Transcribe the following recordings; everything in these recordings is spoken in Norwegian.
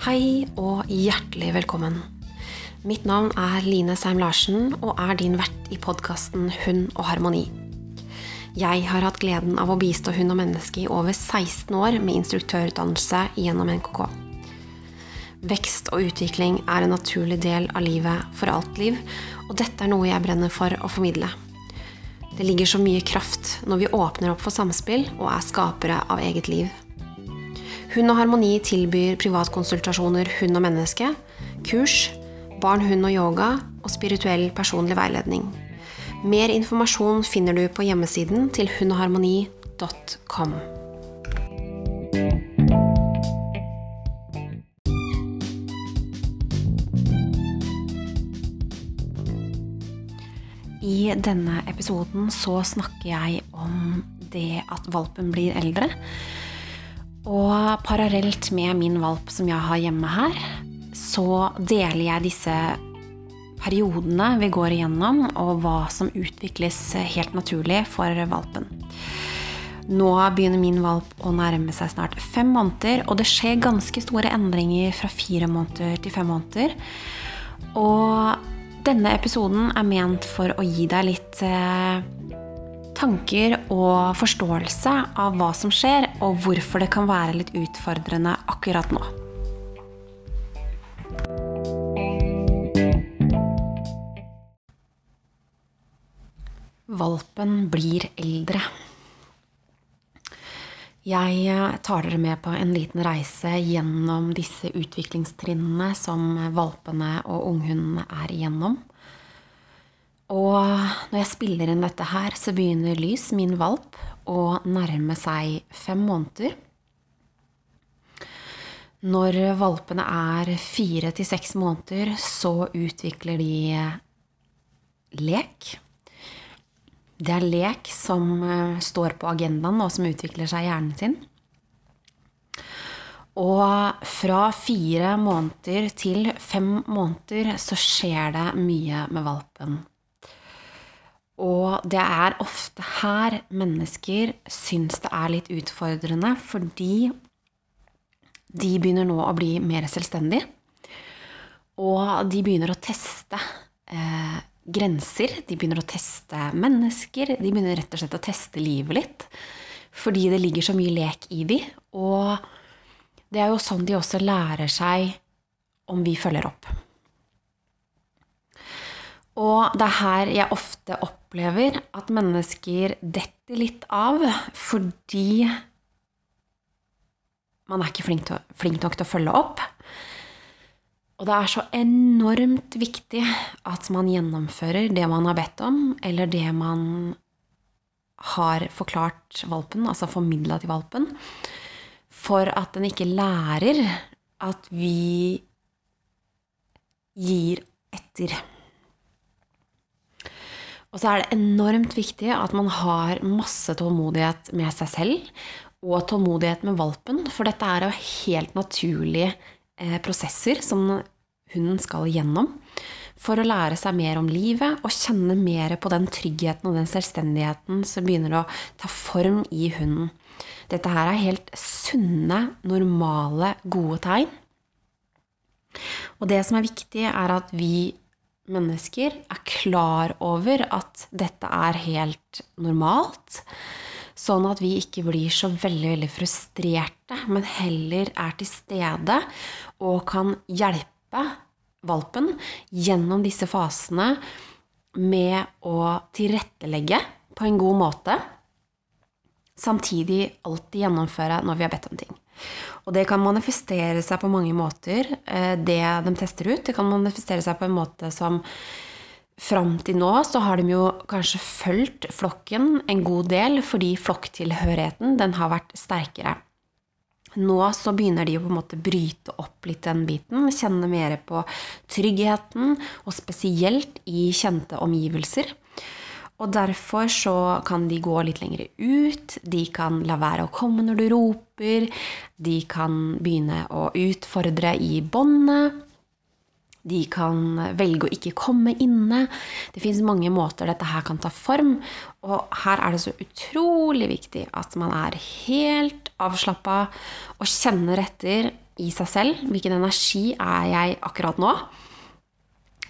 Hei og hjertelig velkommen. Mitt navn er Line Seim Larsen og er din vert i podkasten Hund og harmoni. Jeg har hatt gleden av å bistå hund og menneske i over 16 år med instruktørutdannelse gjennom NKK. Vekst og utvikling er en naturlig del av livet for alt liv, og dette er noe jeg brenner for å formidle. Det ligger så mye kraft når vi åpner opp for samspill og er skapere av eget liv. Hund og Harmoni tilbyr privatkonsultasjoner hund og menneske, kurs, barn, hund og yoga og spirituell personlig veiledning. Mer informasjon finner du på hjemmesiden til hundogharmoni.com. I denne episoden så snakker jeg om det at valpen blir eldre. Og parallelt med min valp som jeg har hjemme her, så deler jeg disse periodene vi går igjennom, og hva som utvikles helt naturlig for valpen. Nå begynner min valp å nærme seg snart fem måneder, og det skjer ganske store endringer fra fire måneder til fem måneder. Og denne episoden er ment for å gi deg litt eh, tanker og forståelse av hva som skjer, og hvorfor det kan være litt utfordrende akkurat nå. Valpen blir eldre. Jeg tar dere med på en liten reise gjennom disse utviklingstrinnene som valpene og unghundene er igjennom. Og når jeg spiller inn dette her, så begynner Lys, min valp, å nærme seg fem måneder. Når valpene er fire til seks måneder, så utvikler de lek. Det er lek som står på agendaen, og som utvikler seg i hjernen sin. Og fra fire måneder til fem måneder så skjer det mye med valpen. Og det er ofte her mennesker syns det er litt utfordrende, fordi de begynner nå å bli mer selvstendige. Og de begynner å teste eh, grenser, de begynner å teste mennesker. De begynner rett og slett å teste livet litt. Fordi det ligger så mye lek i de. Og det er jo sånn de også lærer seg om vi følger opp. Og det er her jeg ofte opplever at mennesker detter litt av fordi man er ikke flink, til, flink nok til å følge opp. Og det er så enormt viktig at man gjennomfører det man har bedt om, eller det man har forklart valpen, altså formidla til valpen, for at den ikke lærer at vi gir etter. Og så er det enormt viktig at man har masse tålmodighet med seg selv og tålmodighet med valpen, for dette er jo helt naturlige eh, prosesser som hunden skal gjennom for å lære seg mer om livet og kjenne mer på den tryggheten og den selvstendigheten som begynner å ta form i hunden. Dette her er helt sunne, normale, gode tegn. Og det som er viktig, er at vi mennesker er klar over at dette er helt normalt. Sånn at vi ikke blir så veldig, veldig frustrerte, men heller er til stede og kan hjelpe valpen gjennom disse fasene med å tilrettelegge på en god måte. Samtidig alltid gjennomføre når vi har bedt om ting. Og det kan manifestere seg på mange måter, eh, det de tester ut. Det kan manifestere seg på en måte som Fram til nå så har de jo kanskje fulgt flokken en god del, fordi flokktilhørigheten den har vært sterkere. Nå så begynner de å på en måte bryte opp litt den biten, kjenne mer på tryggheten, og spesielt i kjente omgivelser. Og derfor så kan de gå litt lenger ut, de kan la være å komme når du roper, de kan begynne å utfordre i båndet. De kan velge å ikke komme inne. Det fins mange måter dette her kan ta form. Og her er det så utrolig viktig at man er helt avslappa og kjenner etter i seg selv. Hvilken energi er jeg akkurat nå?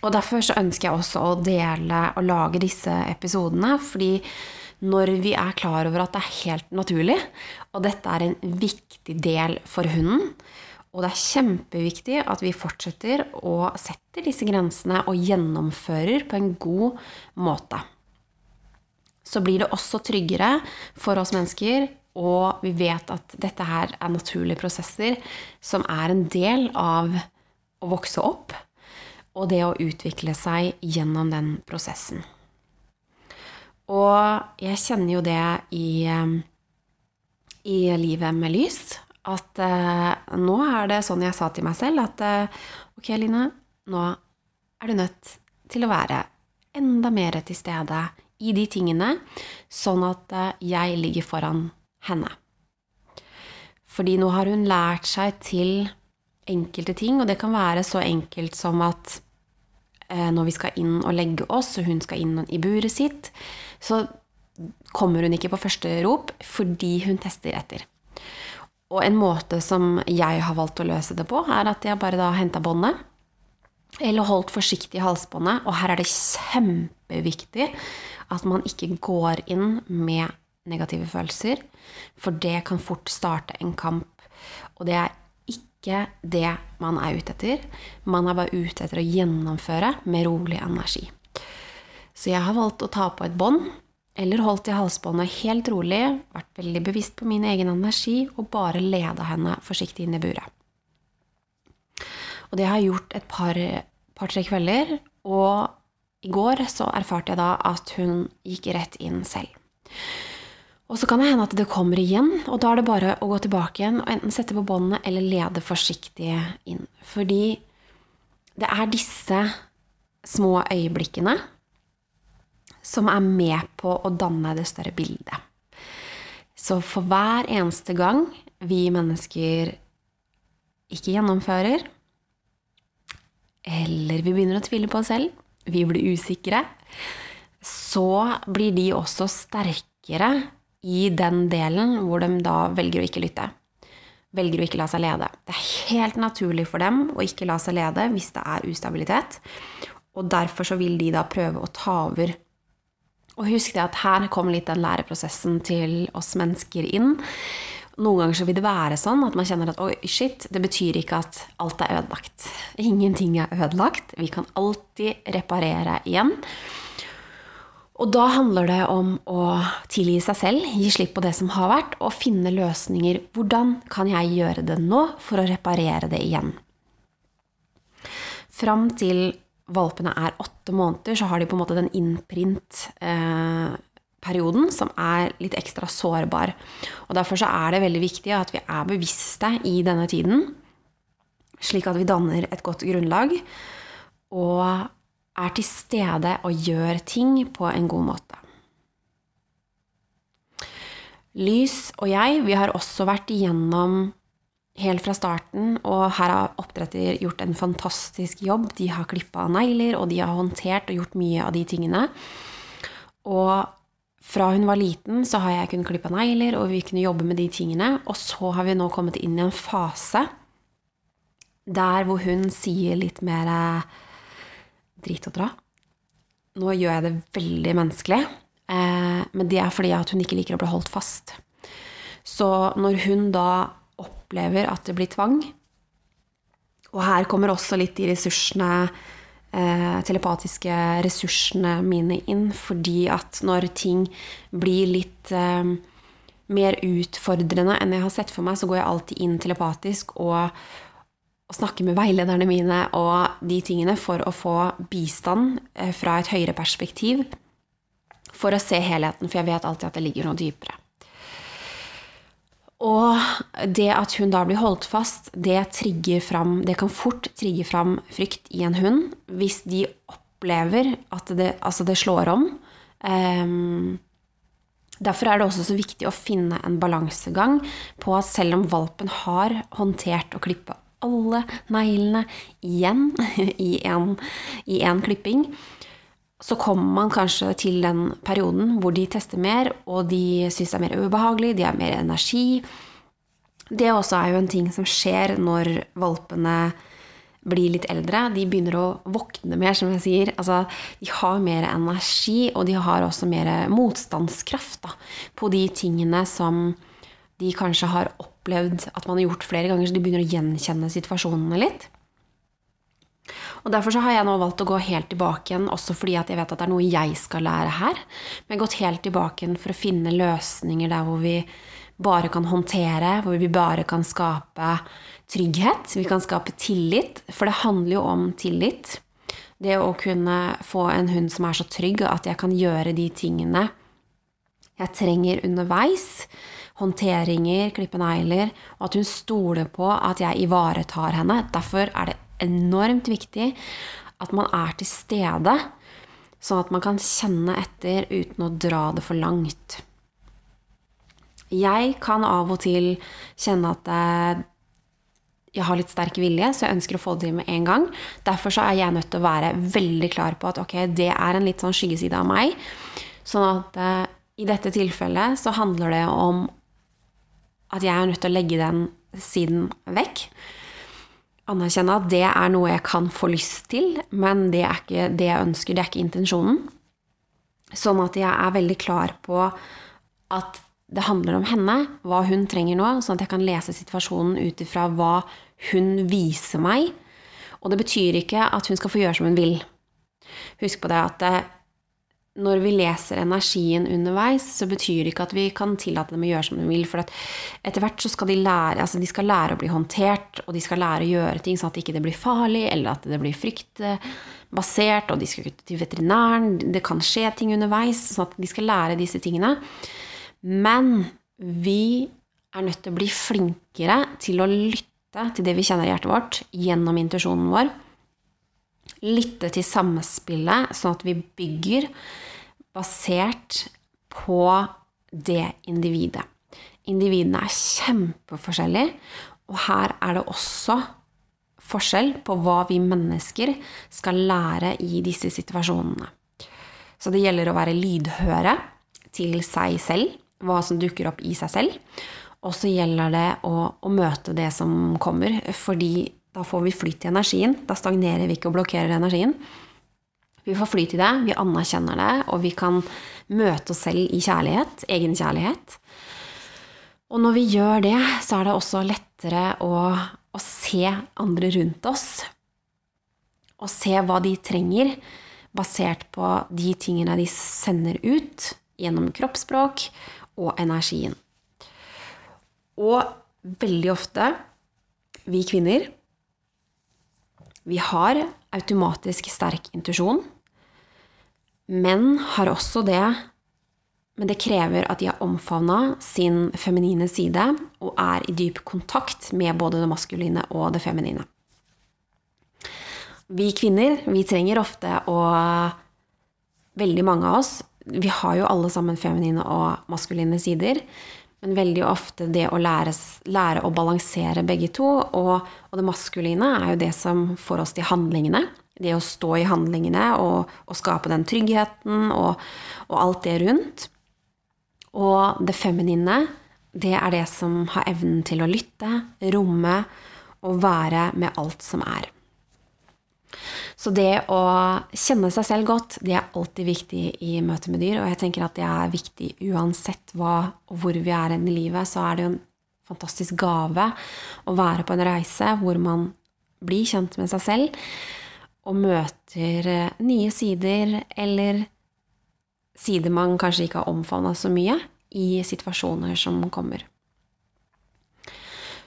Og derfor så ønsker jeg også å dele og lage disse episodene. Fordi når vi er klar over at det er helt naturlig, og dette er en viktig del for hunden, og det er kjempeviktig at vi fortsetter å sette disse grensene og gjennomfører på en god måte. Så blir det også tryggere for oss mennesker, og vi vet at dette her er naturlige prosesser som er en del av å vokse opp, og det å utvikle seg gjennom den prosessen. Og jeg kjenner jo det i, i livet med lys at eh, nå er det sånn jeg sa til meg selv at eh, ok, Line, nå er du nødt til å være enda mer til stede i de tingene, sånn at eh, jeg ligger foran henne. Fordi nå har hun lært seg til enkelte ting, og det kan være så enkelt som at eh, når vi skal inn og legge oss, og hun skal inn i buret sitt, så kommer hun ikke på første rop fordi hun tester etter. Og en måte som jeg har valgt å løse det på, er at jeg bare da henta båndet. Eller holdt forsiktig i halsbåndet. Og her er det kjempeviktig at man ikke går inn med negative følelser. For det kan fort starte en kamp. Og det er ikke det man er ute etter. Man er bare ute etter å gjennomføre med rolig energi. Så jeg har valgt å ta på et bånd eller holdt i halsbåndet helt rolig, vært veldig bevisst på min egen energi og bare leda henne forsiktig inn i buret. Og det har jeg gjort et par-tre par, kvelder, og i går så erfarte jeg da at hun gikk rett inn selv. Og så kan det hende at det kommer igjen, og da er det bare å gå tilbake igjen og enten sette på båndene eller lede forsiktig inn. Fordi det er disse små øyeblikkene som er med på å danne det større bildet. Så for hver eneste gang vi mennesker ikke gjennomfører, eller vi begynner å tvile på oss selv, vi blir usikre, så blir de også sterkere i den delen hvor de da velger å ikke lytte. Velger å ikke la seg lede. Det er helt naturlig for dem å ikke la seg lede hvis det er ustabilitet. Og derfor så vil de da prøve å ta over og husk det at her kom litt den læreprosessen til oss mennesker inn. Noen ganger så vil det være sånn at man kjenner at oi, shit, det betyr ikke at alt er ødelagt. Ingenting er ødelagt. Vi kan alltid reparere igjen. Og da handler det om å tilgi seg selv, gi slipp på det som har vært, og finne løsninger. Hvordan kan jeg gjøre det nå for å reparere det igjen? Fram til valpene er åtte måneder, så har de på en måte den innprint-perioden eh, som er litt ekstra sårbar. Og Derfor så er det veldig viktig at vi er bevisste i denne tiden, slik at vi danner et godt grunnlag og er til stede og gjør ting på en god måte. Lys og jeg, vi har også vært igjennom helt fra starten. Og her har oppdretter gjort en fantastisk jobb. De har klippa negler, og de har håndtert og gjort mye av de tingene. Og fra hun var liten, så har jeg kunnet klippe negler, og vi kunne jobbe med de tingene. Og så har vi nå kommet inn i en fase der hvor hun sier litt mer eh, drit og dra. Nå gjør jeg det veldig menneskelig, eh, men det er fordi at hun ikke liker å bli holdt fast. Så når hun da opplever at det blir tvang. Og her kommer også litt de ressursene, eh, telepatiske ressursene mine inn, fordi at når ting blir litt eh, mer utfordrende enn jeg har sett for meg, så går jeg alltid inn telepatisk og, og snakke med veilederne mine og de tingene for å få bistand eh, fra et høyere perspektiv. For å se helheten, for jeg vet alltid at det ligger noe dypere. Og det at hun da blir holdt fast, det, fram, det kan fort trigge fram frykt i en hund hvis de opplever at det, altså det slår om. Um, derfor er det også så viktig å finne en balansegang på at selv om valpen har håndtert og klippa alle neglene igjen i en, klipping, så kommer man kanskje til den perioden hvor de tester mer, og de syns det er mer ubehagelig, de har mer energi. Det også er jo en ting som skjer når valpene blir litt eldre. De begynner å våkne mer, som jeg sier. Altså, de har mer energi, og de har også mer motstandskraft da, på de tingene som de kanskje har opplevd at man har gjort flere ganger, så de begynner å gjenkjenne situasjonene litt. Og Derfor så har jeg nå valgt å gå helt tilbake igjen, også fordi at jeg vet at det er noe jeg skal lære her. Men jeg har gått helt tilbake igjen for å finne løsninger der hvor vi bare kan håndtere, hvor vi bare kan skape trygghet. Vi kan skape tillit, for det handler jo om tillit. Det å kunne få en hund som er så trygg at jeg kan gjøre de tingene jeg trenger underveis. Håndteringer, klippe negler, og at hun stoler på at jeg ivaretar henne. Derfor er det enormt viktig at man er til stede, sånn at man kan kjenne etter uten å dra det for langt. Jeg kan av og til kjenne at jeg har litt sterk vilje, så jeg ønsker å få det til med en gang. Derfor er jeg nødt til å være veldig klar på at ok, det er en litt sånn skyggeside av meg. Sånn at uh, i dette tilfellet så handler det om at jeg er nødt til å legge den siden vekk anerkjenne at det er noe jeg kan få lyst til, men det er ikke det jeg ønsker, det er ikke intensjonen. Sånn at jeg er veldig klar på at det handler om henne, hva hun trenger nå, sånn at jeg kan lese situasjonen ut ifra hva hun viser meg. Og det betyr ikke at hun skal få gjøre som hun vil. Husk på det at når vi leser energien underveis, så betyr det ikke at vi kan tillate dem å gjøre som de vil. For etter hvert så skal de lære altså de skal lære å bli håndtert, og de skal lære å gjøre ting sånn at det ikke blir farlig, eller at det blir fryktbasert, og de skal til veterinæren. Det kan skje ting underveis, sånn at de skal lære disse tingene. Men vi er nødt til å bli flinkere til å lytte til det vi kjenner i hjertet vårt, gjennom intuisjonen vår lytte til samspillet, sånn at vi bygger basert på det individet. Individene er kjempeforskjellige, og her er det også forskjell på hva vi mennesker skal lære i disse situasjonene. Så det gjelder å være lydhøre til seg selv, hva som dukker opp i seg selv. Og så gjelder det å, å møte det som kommer, fordi da får vi flyt i energien. Da stagnerer vi ikke og blokkerer energien. Vi får flyt i det, vi anerkjenner det, og vi kan møte oss selv i kjærlighet, egen kjærlighet. Og når vi gjør det, så er det også lettere å, å se andre rundt oss. Og se hva de trenger, basert på de tingene de sender ut gjennom kroppsspråk og energien. Og veldig ofte, vi kvinner, vi har automatisk sterk intuisjon, men har også det Men det krever at de har omfavna sin feminine side og er i dyp kontakt med både det maskuline og det feminine. Vi kvinner, vi trenger ofte å Veldig mange av oss Vi har jo alle sammen feminine og maskuline sider. Men veldig ofte det å lære, lære å balansere begge to. Og, og, det maskuline er jo det som får oss til handlingene. Det å stå i handlingene og, og skape den tryggheten og, og, alt det rundt. Og det feminine, det er det som har evnen til å lytte, romme og være med alt som er. Så det å kjenne seg selv godt, det er alltid viktig i møte med dyr. Og jeg tenker at det er viktig uansett hva og hvor vi er i livet, så er det jo en fantastisk gave å være på en reise hvor man blir kjent med seg selv og møter eh, nye sider eller sider man kanskje ikke har omfavna så mye i situasjoner som kommer.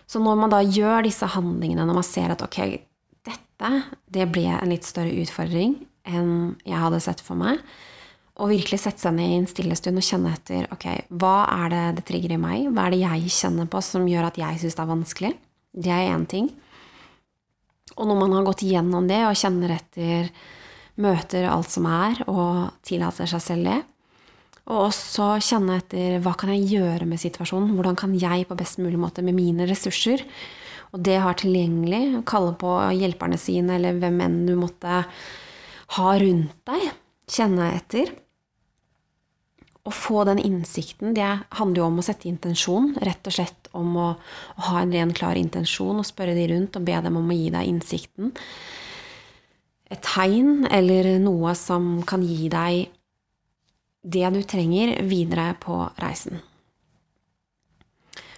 Så når man da gjør disse handlingene, når man ser at ok, dette, det ble en litt større utfordring enn jeg hadde sett for meg. Og virkelig sette seg ned i en stille stund og kjenne etter ok, hva er det det trigger i meg? Hva er det jeg kjenner på som gjør at jeg syns det er vanskelig? Det er én ting. Og når man har gått gjennom det og kjenner etter, møter alt som er, og tillater seg selv det, og også kjenne etter hva kan jeg gjøre med situasjonen? Hvordan kan jeg på best mulig måte med mine ressurser og det har tilgjengelig, kalle på hjelperne sine eller hvem enn du måtte ha rundt deg, kjenne etter. Å få den innsikten, det handler jo om å sette intensjon. Rett og slett om å, å ha en ren, klar intensjon og spørre de rundt og be dem om å gi deg innsikten. Et tegn eller noe som kan gi deg det du trenger videre på reisen.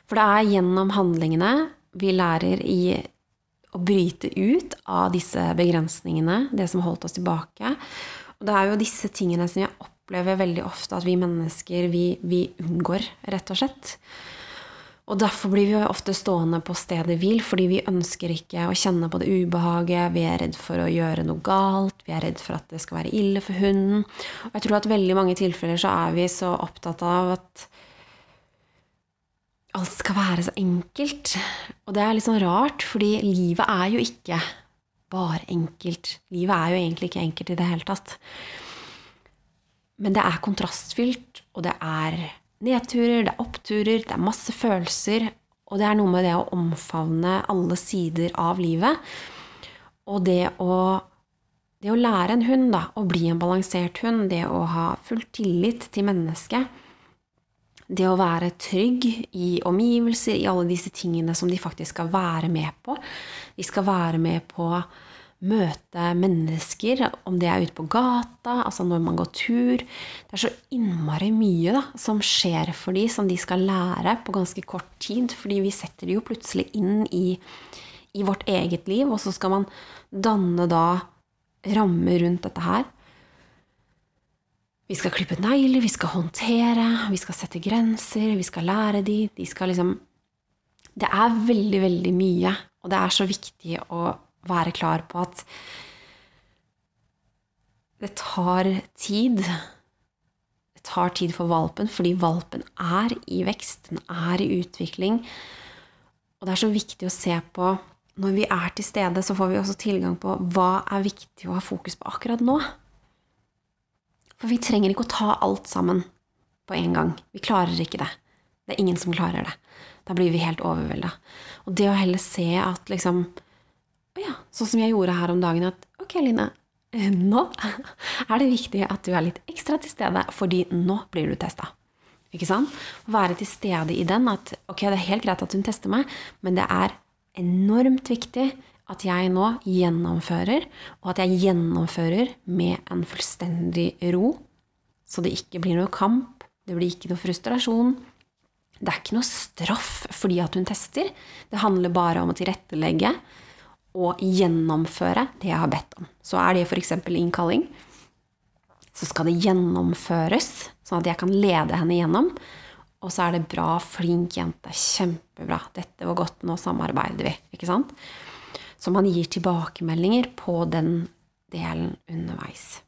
For det er gjennom handlingene vi lærer i å bryte ut av disse begrensningene, det som holdt oss tilbake. Og det er jo disse tingene som jeg opplever veldig ofte at vi mennesker vi, vi unngår, rett og slett. Og derfor blir vi jo ofte stående på stedet hvil, fordi vi ønsker ikke å kjenne på det ubehaget. Vi er redd for å gjøre noe galt, vi er redd for at det skal være ille for hunden. Og jeg tror at veldig mange tilfeller så er vi så opptatt av at alt skal være så enkelt. Og det er litt sånn rart, fordi livet er jo ikke bare enkelt. Livet er jo egentlig ikke enkelt i det hele tatt. Men det er kontrastfylt, og det er nedturer, det er oppturer, det er masse følelser. Og det er noe med det å omfavne alle sider av livet. Og det å, det å lære en hund da, å bli en balansert hund, det å ha full tillit til mennesket, det å være trygg i omgivelser, i alle disse tingene som de faktisk skal være med på. De skal være med på å møte mennesker, om det er ute på gata, altså når man går tur. Det er så innmari mye da, som skjer for de, som de skal lære på ganske kort tid. Fordi vi setter de jo plutselig inn i, i vårt eget liv, og så skal man danne da rammer rundt dette her. Vi skal klippe negler, vi skal håndtere, vi skal sette grenser, vi skal lære de, de skal liksom Det er veldig, veldig mye, og det er så viktig å være klar på at det tar tid. Det tar tid for valpen, fordi valpen er i vekst, den er i utvikling. Og det er så viktig å se på Når vi er til stede, så får vi også tilgang på hva er viktig å ha fokus på akkurat nå. For vi trenger ikke å ta alt sammen på en gang. Vi klarer ikke det. Det er ingen som klarer det. Da blir vi helt overvelda. Og det å heller se at liksom ja, sånn som jeg gjorde her om dagen, at ok, Line, nå er det viktig at du er litt ekstra til stede, fordi nå blir du testa. Ikke sant? Være til stede i den at ok, det er helt greit at hun tester meg, men det er enormt viktig at jeg nå gjennomfører, og at jeg gjennomfører med en fullstendig ro, så det ikke blir noe kamp, det blir ikke noe frustrasjon. Det er ikke noe straff fordi at hun tester. Det handler bare om å tilrettelegge og gjennomføre det jeg har bedt om. Så er det f.eks. innkalling. Så skal det gjennomføres, sånn at jeg kan lede henne gjennom. Og så er det bra, flink jente, kjempebra. Dette var godt, nå samarbeider vi. Ikke sant? Så man gir tilbakemeldinger på den delen underveis.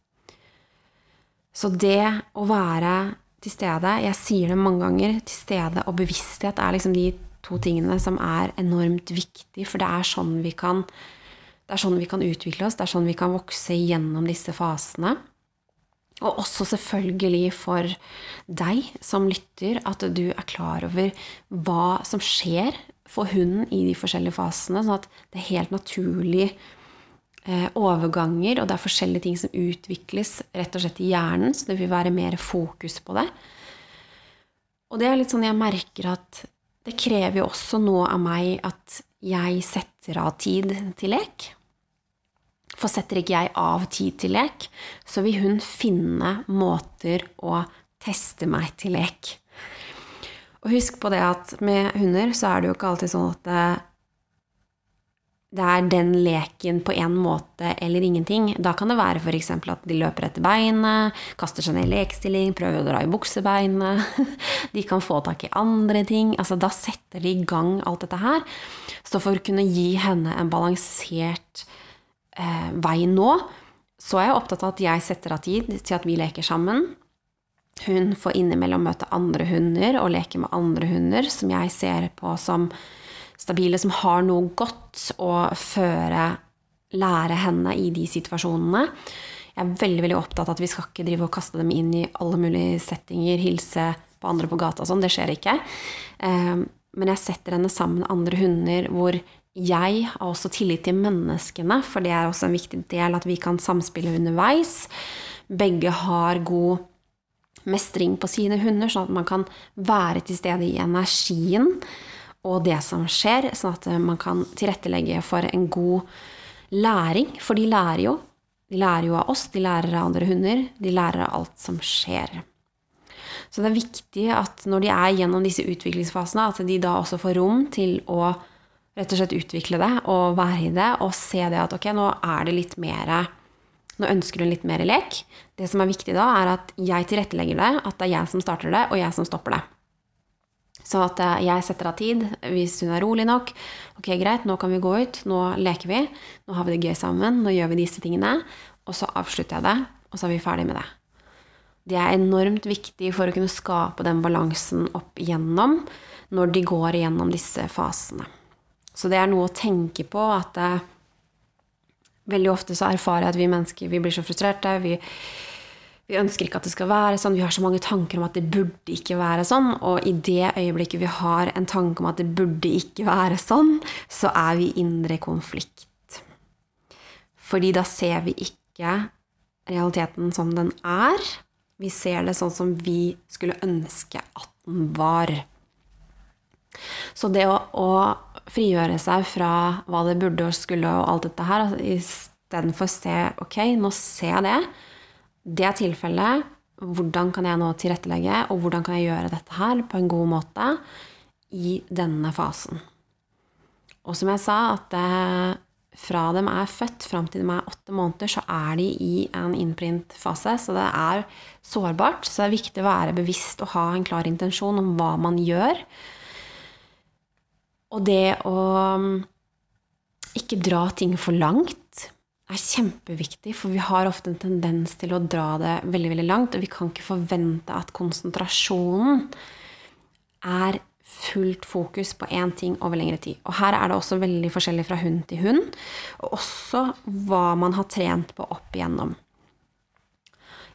Så det å være til stede, jeg sier det mange ganger, til stede og bevissthet er liksom de to tingene som er enormt viktige, for det er sånn vi kan, sånn vi kan utvikle oss, det er sånn vi kan vokse gjennom disse fasene. Og også selvfølgelig for deg som lytter, at du er klar over hva som skjer for hunden i de forskjellige fasene, sånn at det er helt naturlig eh, overganger, og det er forskjellige ting som utvikles rett og slett i hjernen, så det vil være mer fokus på det. Og det er litt sånn jeg merker at det krever jo også noe av meg at jeg setter av tid til lek. For setter ikke jeg av tid til lek, så vil hun finne måter å teste meg til lek. Og husk på det at med hunder så er det jo ikke alltid sånn at det, det er den leken på én måte eller ingenting. Da kan det være f.eks. at de løper etter beinet, kaster seg ned i lekestilling, prøver å dra i buksebeinet. De kan få tak i andre ting. Altså, da setter de i gang alt dette her. Så for å kunne gi henne en balansert eh, vei nå, så er jeg opptatt av at jeg setter av tid til at vi leker sammen. Hun får innimellom møte andre hunder og leke med andre hunder som jeg ser på som stabile, som har noe godt å føre, lære henne i de situasjonene. Jeg er veldig veldig opptatt av at vi skal ikke drive og kaste dem inn i alle mulige settinger, hilse på andre på gata og sånn. Det skjer ikke. Ehm, men jeg setter henne sammen med andre hunder hvor jeg har også tillit til menneskene, for det er også en viktig del at vi kan samspille underveis. Begge har god mestring på sine hunder, sånn at man kan være til stede i energien og det som skjer, sånn at man kan tilrettelegge for en god læring. For de lærer jo. De lærer jo av oss, de lærer av andre hunder, de lærer av alt som skjer. Så det er viktig at når de er gjennom disse utviklingsfasene, at de da også får rom til å rett og slett utvikle det og være i det og se det at ok, nå er det litt mer Nå ønsker hun litt mer lek. Det som er viktig da, er at jeg tilrettelegger det, at det er jeg som starter det, og jeg som stopper det. Så at eh, jeg setter av tid hvis hun er rolig nok. Ok, greit, nå kan vi gå ut. Nå leker vi. Nå har vi det gøy sammen. Nå gjør vi disse tingene. Og så avslutter jeg det, og så er vi ferdig med det. Det er enormt viktig for å kunne skape den balansen opp igjennom når de går igjennom disse fasene. Så det er noe å tenke på at eh, veldig ofte så erfarer jeg at vi mennesker vi blir så frustrerte. Vi, vi, ønsker ikke at det skal være sånn. Vi har så mange tanker om at det burde ikke være sånn. Og i det øyeblikket vi har en tanke om at det burde ikke være sånn, så er vi i indre konflikt. Fordi da ser vi ikke realiteten som den er. Vi ser det sånn som vi skulle ønske at den var. Så det å, å frigjøre seg fra hva det burde og skulle og alt dette her, altså, å se ok, nå ser jeg det, det er tilfellet, hvordan kan jeg nå tilrettelegge, og hvordan kan jeg gjøre dette her på en god måte i denne fasen. Og som jeg sa, at det, fra de er født fram til de er åtte måneder, så er de i en innprint-fase. Så det er sårbart. Så det er viktig å være bevisst og ha en klar intensjon om hva man gjør. Og det å mm, ikke dra ting for langt er kjempeviktig, for vi har ofte en tendens til å dra det veldig, veldig langt, og vi kan ikke forvente at konsentrasjonen er fullt fokus på én ting over lengre tid. Og her er det også veldig forskjellig fra hund til hund, og også hva man har trent på opp igjennom.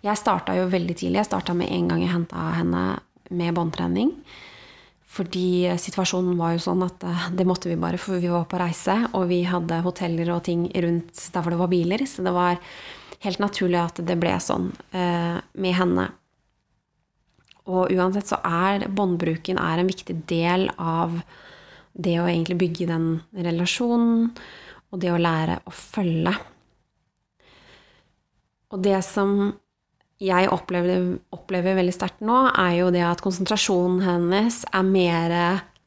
Jeg starta jo veldig tidlig. Jeg starta med en gang jeg henta henne med båndtrening. Fordi situasjonen var jo sånn at eh, det måtte vi bare, for vi var på reise, og vi hadde hoteller og ting rundt der hvor det var biler. Så det var helt naturlig at det ble sånn eh, med henne. Og uansett så er båndbruken en viktig del av det å egentlig bygge den relasjonen, og det å lære å følge. Og det som jeg opplever, opplever veldig sterkt nå, er jo det at konsentrasjonen hennes er mer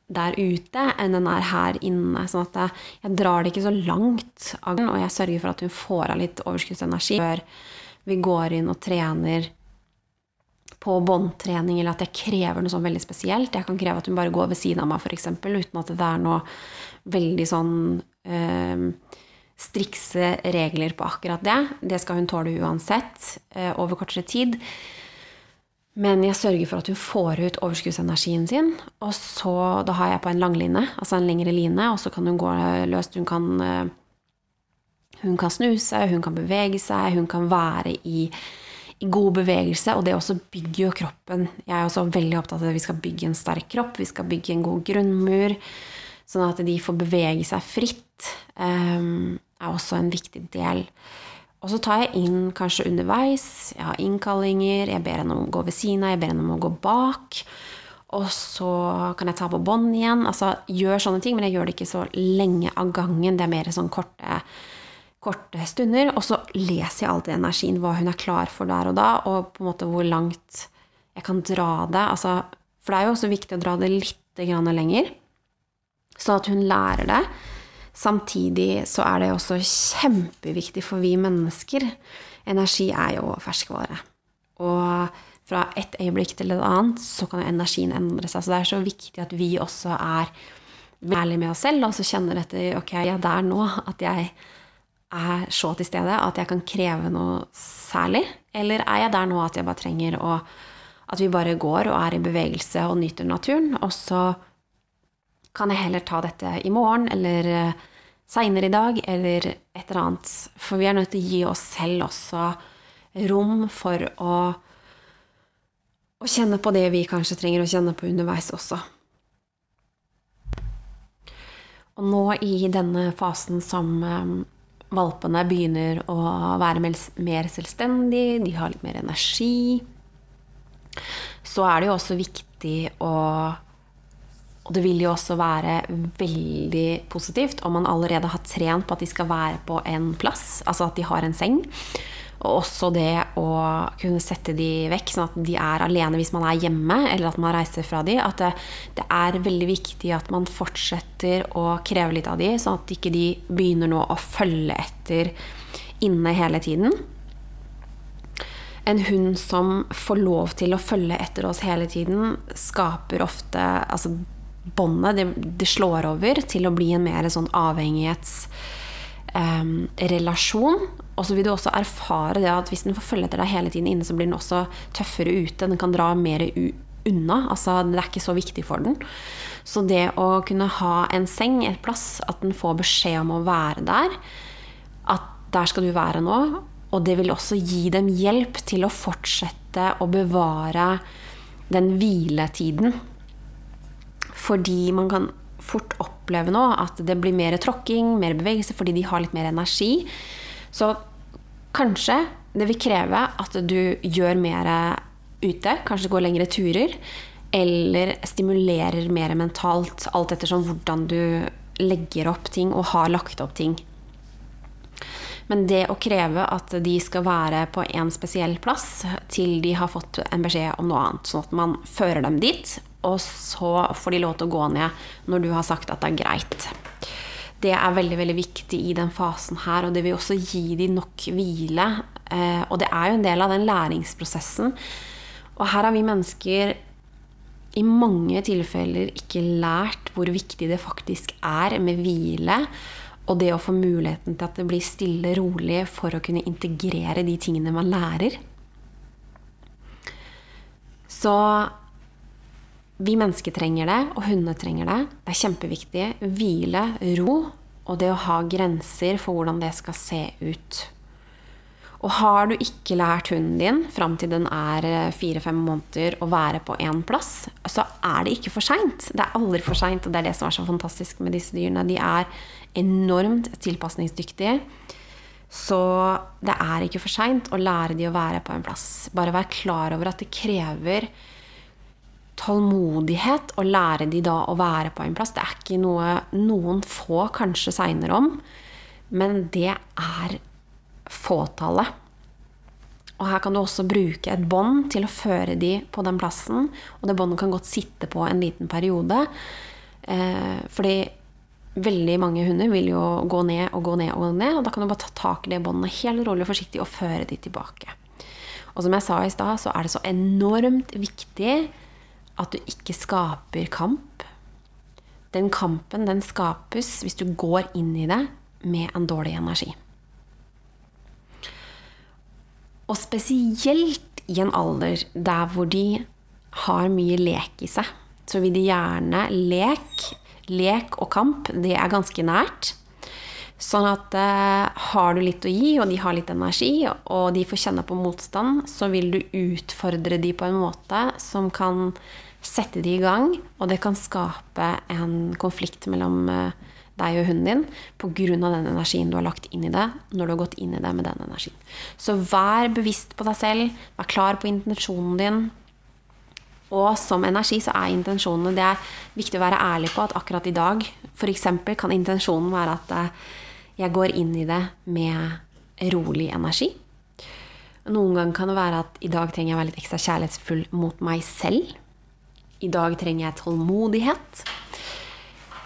der ute enn den er her inne. Sånn at jeg drar det ikke så langt av og jeg sørger for at hun får av litt overskuddsenergi før vi går inn og trener på båndtrening, eller at jeg krever noe sånn veldig spesielt. Jeg kan kreve at hun bare går ved siden av meg, f.eks., uten at det er noe veldig sånn øh, strikse regler på akkurat det. Det skal hun tåle uansett, eh, over kortere tid. Men jeg sørger for at hun får ut overskuddsenergien sin. Og så, da har jeg på en langline, altså en lengre line, og så kan hun gå løst. Hun kan, eh, hun kan snuse, hun kan bevege seg, hun kan være i, i god bevegelse. Og det også bygger jo kroppen. Jeg er også veldig opptatt av at vi skal bygge en sterk kropp, vi skal bygge en god grunnmur. Sånn at de får bevege seg fritt. Um, er også en viktig del. Og så tar jeg inn kanskje underveis. Jeg har innkallinger, jeg ber henne om å gå ved siden av, jeg ber henne om å gå bak. Og så kan jeg ta på bånd igjen. Altså gjør sånne ting, men jeg gjør det ikke så lenge av gangen. Det er mer sånn korte, korte stunder. Og så leser jeg alltid energien, hva hun er klar for der og da, og på en måte hvor langt jeg kan dra det. Altså, for det er jo også viktig å dra det litt lenger, sånn at hun lærer det. Samtidig så er det også kjempeviktig for vi mennesker. Energi er jo ferskvare. Og fra et øyeblikk til et annet så kan jo energien endre seg. Så det er så viktig at vi også er ærlige med oss selv og så kjenner etter ok, jeg er der nå at jeg er så til stede at jeg kan kreve noe særlig. Eller er jeg der nå at jeg bare trenger å At vi bare går og er i bevegelse og nyter naturen. Og så kan jeg heller ta dette i morgen eller uh, seinere i dag eller et eller annet. For vi er nødt til å gi oss selv også rom for å, å kjenne på det vi kanskje trenger å kjenne på underveis også. Og nå i denne fasen som valpene begynner å være mer selvstendige, de har litt mer energi, så er det jo også viktig å og det vil jo også være veldig positivt om man allerede har trent på at de skal være på en plass, altså at de har en seng. Og også det å kunne sette de vekk, sånn at de er alene hvis man er hjemme, eller at man reiser fra de. At det, det er veldig viktig at man fortsetter å kreve litt av de, sånn at ikke de begynner nå å følge etter inne hele tiden. En hund som får lov til å følge etter oss hele tiden, skaper ofte altså båndet det, det, slår over til å bli en mer sånn avhengighetsrelasjon. Eh, og så vil du også erfare det at hvis den får følge etter deg hele tiden inne, så blir den også tøffere ute. Den kan dra mer unna. Altså, det er ikke så viktig for den. Så det å kunne ha en seng, et plass, at den får beskjed om å være der, at der skal du være nå, og det vil også gi dem hjelp til å fortsette å bevare den hviletiden fordi man kan fort oppleve nå at det blir mer tråkking, mer bevegelse, fordi de har litt mer energi. Så kanskje det vil kreve at du gjør mer ute, kanskje går lengre turer. Eller stimulerer mer mentalt, alt ettersom hvordan du legger opp ting og har lagt opp ting. Men det å kreve at de skal være på en spesiell plass til de har fått en beskjed om noe annet, sånn at man fører dem dit, og så får de lov til å gå ned når du har sagt at det er greit. Det er veldig veldig viktig i den fasen her, og det vil også gi de nok hvile. Eh, og det er jo en del av den læringsprosessen. Og her har vi mennesker i mange tilfeller ikke lært hvor viktig det faktisk er med hvile. Og det å få muligheten til at det blir stille, rolig for å kunne integrere de tingene man lærer. Så vi mennesker trenger det, og hundene trenger det. Det er kjempeviktig. Hvile, ro, og det å ha grenser for hvordan det skal se ut. Og har du ikke lært hunden din fram til den er eh, fire-fem måneder å være på én plass, så er det ikke for seint. Det er aldri for seint, og det er det som er så fantastisk med disse dyrene. De er enormt tilpasningsdyktige. Så det er ikke for seint å lære de å være på en plass. Bare vær klar over at det krever tålmodighet å lære de da å være på en plass. Det er ikke noe noen få kanskje segner om, men det er fåtallet. Og her kan du også bruke et bånd til å føre de på den plassen. Og det båndet kan godt sitte på en liten periode. Eh, fordi veldig mange hunder vil jo gå ned og gå ned og gå ned. Og da kan du bare ta tak i det båndet helt rolig og forsiktig og føre de tilbake. Og som jeg sa i stad, så er det så enormt viktig at du ikke skaper kamp. Den kampen den skapes hvis du går inn i det med en dårlig energi. Og spesielt i en alder der hvor de har mye lek i seg, så vil de gjerne lek. Lek og kamp, det er ganske nært. Sånn at eh, har du litt å gi, og de har litt energi, og de får kjenne på motstand, så vil du utfordre de på en måte som kan sette de i gang, og det kan skape en konflikt mellom eh, deg og hunden din pga. den energien du har lagt inn i det når du har gått inn i det med den energien. Så vær bevisst på deg selv, vær klar på intensjonen din. Og som energi så er intensjonene Det er viktig å være ærlig på at akkurat i dag f.eks. kan intensjonen være at eh, jeg går inn i det med rolig energi. Noen ganger kan det være at i dag trenger jeg å være litt ekstra kjærlighetsfull mot meg selv. I dag trenger jeg tålmodighet.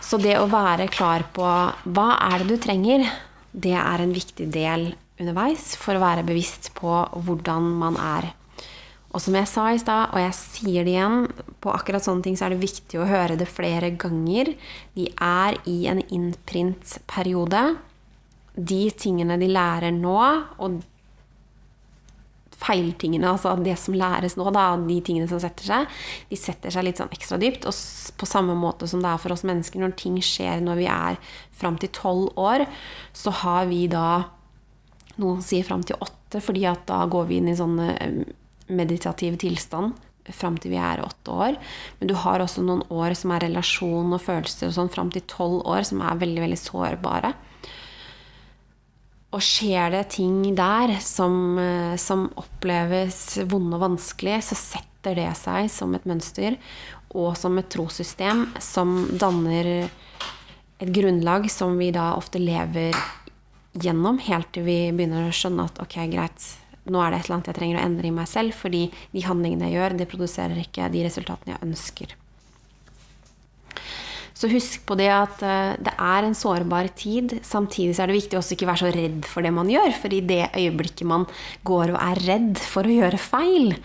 Så det å være klar på hva er det du trenger, det er en viktig del underveis for å være bevisst på hvordan man er. Og som jeg sa i stad, og jeg sier det igjen, på akkurat sånne ting så er det viktig å høre det flere ganger. De er i en innprint-periode. De tingene de lærer nå, og feiltingene, altså det som læres nå, da, de tingene som setter seg, de setter seg litt sånn ekstra dypt. Og på samme måte som det er for oss mennesker, når ting skjer når vi er fram til tolv år, så har vi da Noen sier fram til åtte, fordi at da går vi inn i sånn eh, meditativ tilstand fram til vi er åtte år. Men du har også noen år som er relasjon og følelser og sånn fram til tolv år, som er veldig, veldig sårbare. Og skjer det ting der som, eh, som oppleves vonde og vanskelig, så setter det seg som et mønster og som et trossystem som danner et grunnlag som vi da ofte lever gjennom helt til vi begynner å skjønne at ok, greit, nå er det et eller annet jeg trenger å endre i meg selv, fordi de handlingene jeg gjør, det produserer ikke de resultatene jeg ønsker. Så husk på det at eh, det er en sårbar tid. Samtidig så er det viktig også ikke være så redd for det man gjør. For i det øyeblikket man går og er redd for å gjøre feil,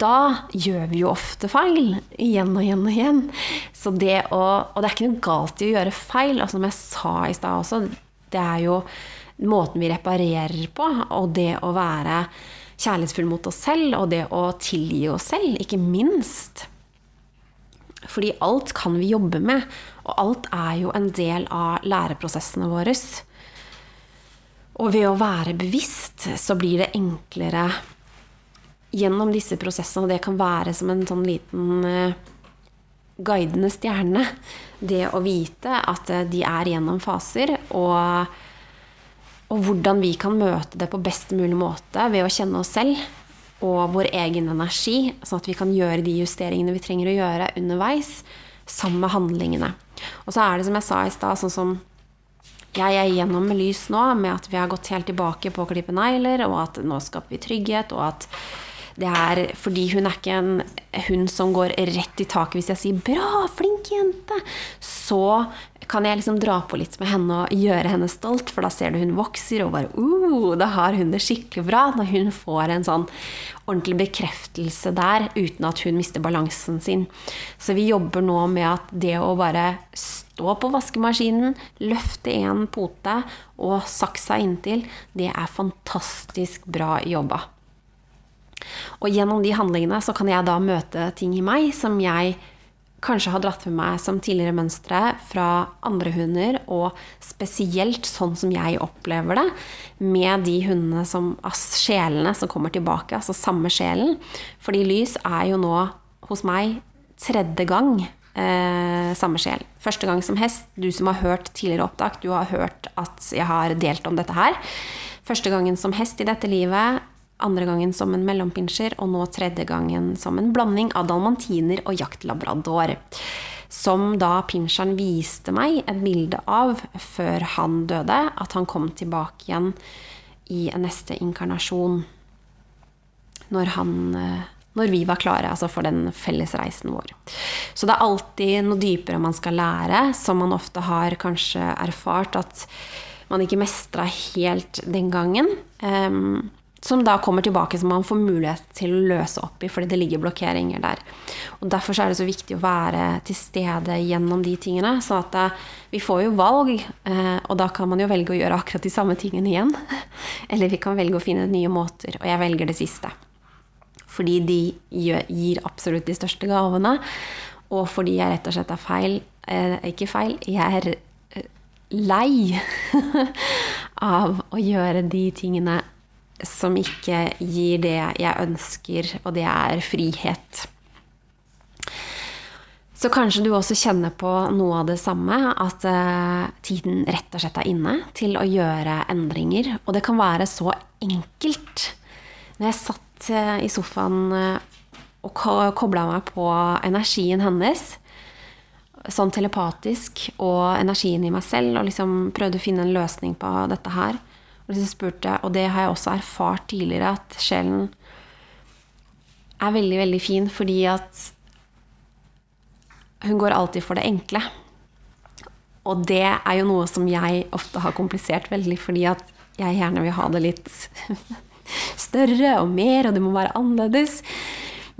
da gjør vi jo ofte feil. Igjen og igjen og igjen. Det å, og det er ikke noe galt i å gjøre feil. Altså, som jeg sa i stad også, det er jo måten vi reparerer på, og det å være kjærlighetsfull mot oss selv, og det å tilgi oss selv, ikke minst. Fordi alt kan vi jobbe med, og alt er jo en del av læreprosessene våre. Og ved å være bevisst så blir det enklere gjennom disse prosessene, og det kan være som en sånn liten uh, guidende stjerne, det å vite at uh, de er gjennom faser, og, og hvordan vi kan møte det på best mulig måte ved å kjenne oss selv og vår egen energi, sånn at vi kan gjøre de justeringene vi trenger å gjøre underveis, sammen med handlingene. Og så er det som jeg sa i stad, sånn som jeg er igjennom med lys nå, med at vi har gått helt tilbake på å klippe negler, og at nå skaper vi trygghet, og at det er fordi hun er ikke en hund som går rett i taket hvis jeg sier 'bra, flink jente'. Så kan jeg liksom dra på litt med henne og gjøre henne stolt, for da ser du hun vokser, og bare uh, da har hun det skikkelig bra. Når hun får en sånn ordentlig bekreftelse der uten at hun mister balansen sin. Så vi jobber nå med at det å bare stå på vaskemaskinen, løfte en pote og saksa inntil, det er fantastisk bra jobba. Og gjennom de handlingene så kan jeg da møte ting i meg som jeg kanskje har dratt med meg som tidligere mønstre fra andre hunder, og spesielt sånn som jeg opplever det med de hundene som sjelene som kommer tilbake, altså samme sjelen. Fordi lys er jo nå hos meg tredje gang eh, samme sjel. Første gang som hest. Du som har hørt tidligere opptak, du har hørt at jeg har delt om dette her. Første gangen som hest i dette livet andre gangen som en mellompinsjer, og nå tredje gangen som en blanding av dalmantiner og jaktlabrador. Som da pinsjeren viste meg et bilde av før han døde, at han kom tilbake igjen i neste inkarnasjon. Når, han, eh, når vi var klare altså for den fellesreisen vår. Så det er alltid noe dypere man skal lære, som man ofte har kanskje erfart at man ikke mestra helt den gangen. Um, som da kommer tilbake, som man får mulighet til å løse opp i, fordi det ligger blokkeringer der. Og Derfor er det så viktig å være til stede gjennom de tingene. Så at eh, vi får jo valg, eh, og da kan man jo velge å gjøre akkurat de samme tingene igjen. Eller vi kan velge å finne nye måter, og jeg velger det siste. Fordi de gir absolutt de største gavene, og fordi jeg rett og slett er feil eh, Ikke feil, jeg er lei av å gjøre de tingene som ikke gir det jeg ønsker, og det er frihet. Så kanskje du også kjenner på noe av det samme, at uh, tiden rett og slett er inne til å gjøre endringer. Og det kan være så enkelt. Når jeg satt uh, i sofaen uh, og ko kobla meg på energien hennes, sånn telepatisk, og energien i meg selv, og liksom prøvde å finne en løsning på dette her, og så spurte jeg, og det har jeg også erfart tidligere, at sjelen er veldig, veldig fin fordi at hun går alltid for det enkle. Og det er jo noe som jeg ofte har komplisert veldig, fordi at jeg gjerne vil ha det litt større og mer, og det må være annerledes.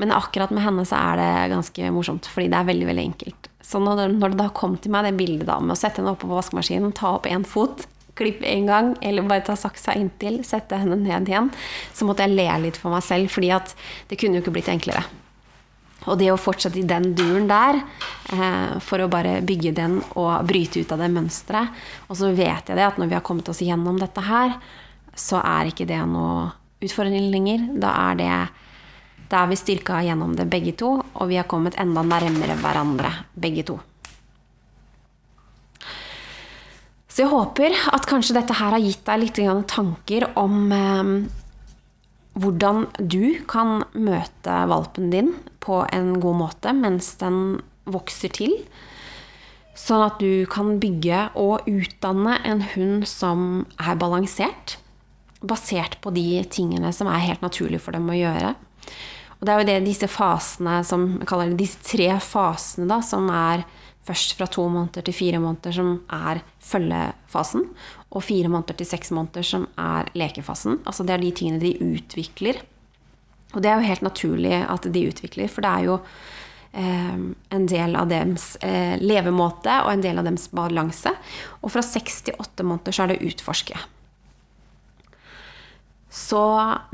Men akkurat med henne så er det ganske morsomt, fordi det er veldig veldig enkelt. Så når det da kom til meg det bildet da med å sette henne oppe på vaskemaskinen, ta opp én fot, klippe en gang, eller bare ta saksa inntil, sette henne ned igjen, så måtte jeg le litt for meg selv, fordi at det kunne jo ikke blitt enklere. Og det å fortsette i den duren der, eh, for å bare bygge den og bryte ut av det mønsteret Og så vet jeg det at når vi har kommet oss gjennom dette her, så er ikke det noe utfordring lenger. Da er det Da er vi styrka gjennom det begge to, og vi har kommet enda nærmere hverandre begge to. Så jeg håper at kanskje dette her har gitt deg litt tanker om eh, hvordan du kan møte valpen din på en god måte mens den vokser til. Sånn at du kan bygge og utdanne en hund som er balansert. Basert på de tingene som er helt naturlig for dem å gjøre. Og det er jo det disse fasene som jeg kaller det, disse tre fasene, da, som er først fra to måneder til fire måneder, som er følgefasen. Og fire måneder til seks måneder, som er lekefasen. Altså det er de tingene de utvikler. Og det er jo helt naturlig at de utvikler, for det er jo eh, en del av deres eh, levemåte og en del av deres balanse. Og fra seks til åtte måneder så er det utforske. Så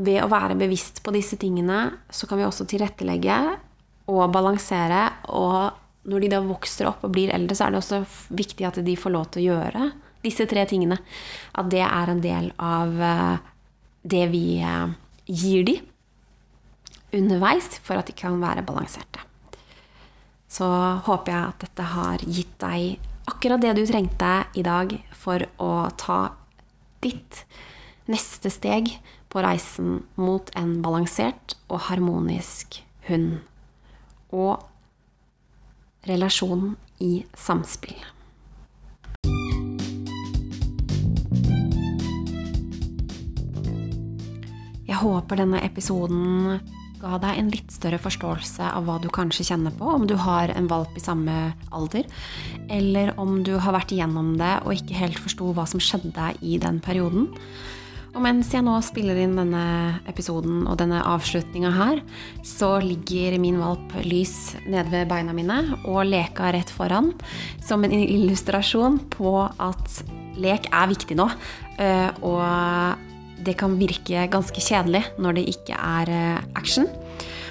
ved å være bevisst på disse tingene, så kan vi også tilrettelegge og balansere. Og når de da vokser opp og blir eldre, så er det også viktig at de får lov til å gjøre disse tre tingene. At det er en del av eh, det vi eh, gir de underveis for at de kan være balanserte. Så håper jeg at dette har gitt deg akkurat det du trengte i dag for å ta ditt neste steg på reisen mot en balansert og harmonisk hund. Og relasjon i samspill. Jeg håper denne episoden ga deg en litt større forståelse av hva du kanskje kjenner på, om du har en valp i samme alder, eller om du har vært igjennom det og ikke helt forsto hva som skjedde i den perioden. Og mens jeg nå spiller inn denne episoden og denne avslutninga her, så ligger min valp lys nede ved beina mine og leka rett foran som en illustrasjon på at lek er viktig nå. Eh, og det kan virke ganske kjedelig når det ikke er eh, action.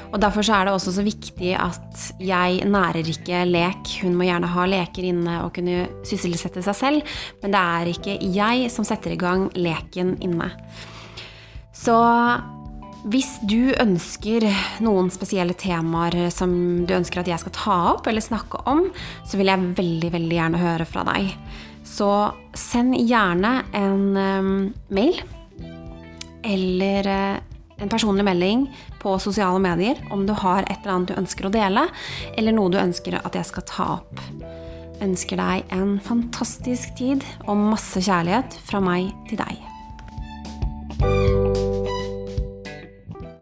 Og Derfor er det også så viktig at jeg nærer ikke lek. Hun må gjerne ha leker inne og kunne sysselsette seg selv, men det er ikke jeg som setter i gang leken inne. Så hvis du ønsker noen spesielle temaer som du ønsker at jeg skal ta opp eller snakke om, så vil jeg veldig, veldig gjerne høre fra deg. Så send gjerne en um, mail eller uh, en personlig melding på sosiale medier om du har et eller annet du ønsker å dele, eller noe du ønsker at jeg skal ta opp. Ønsker deg en fantastisk tid og masse kjærlighet fra meg til deg.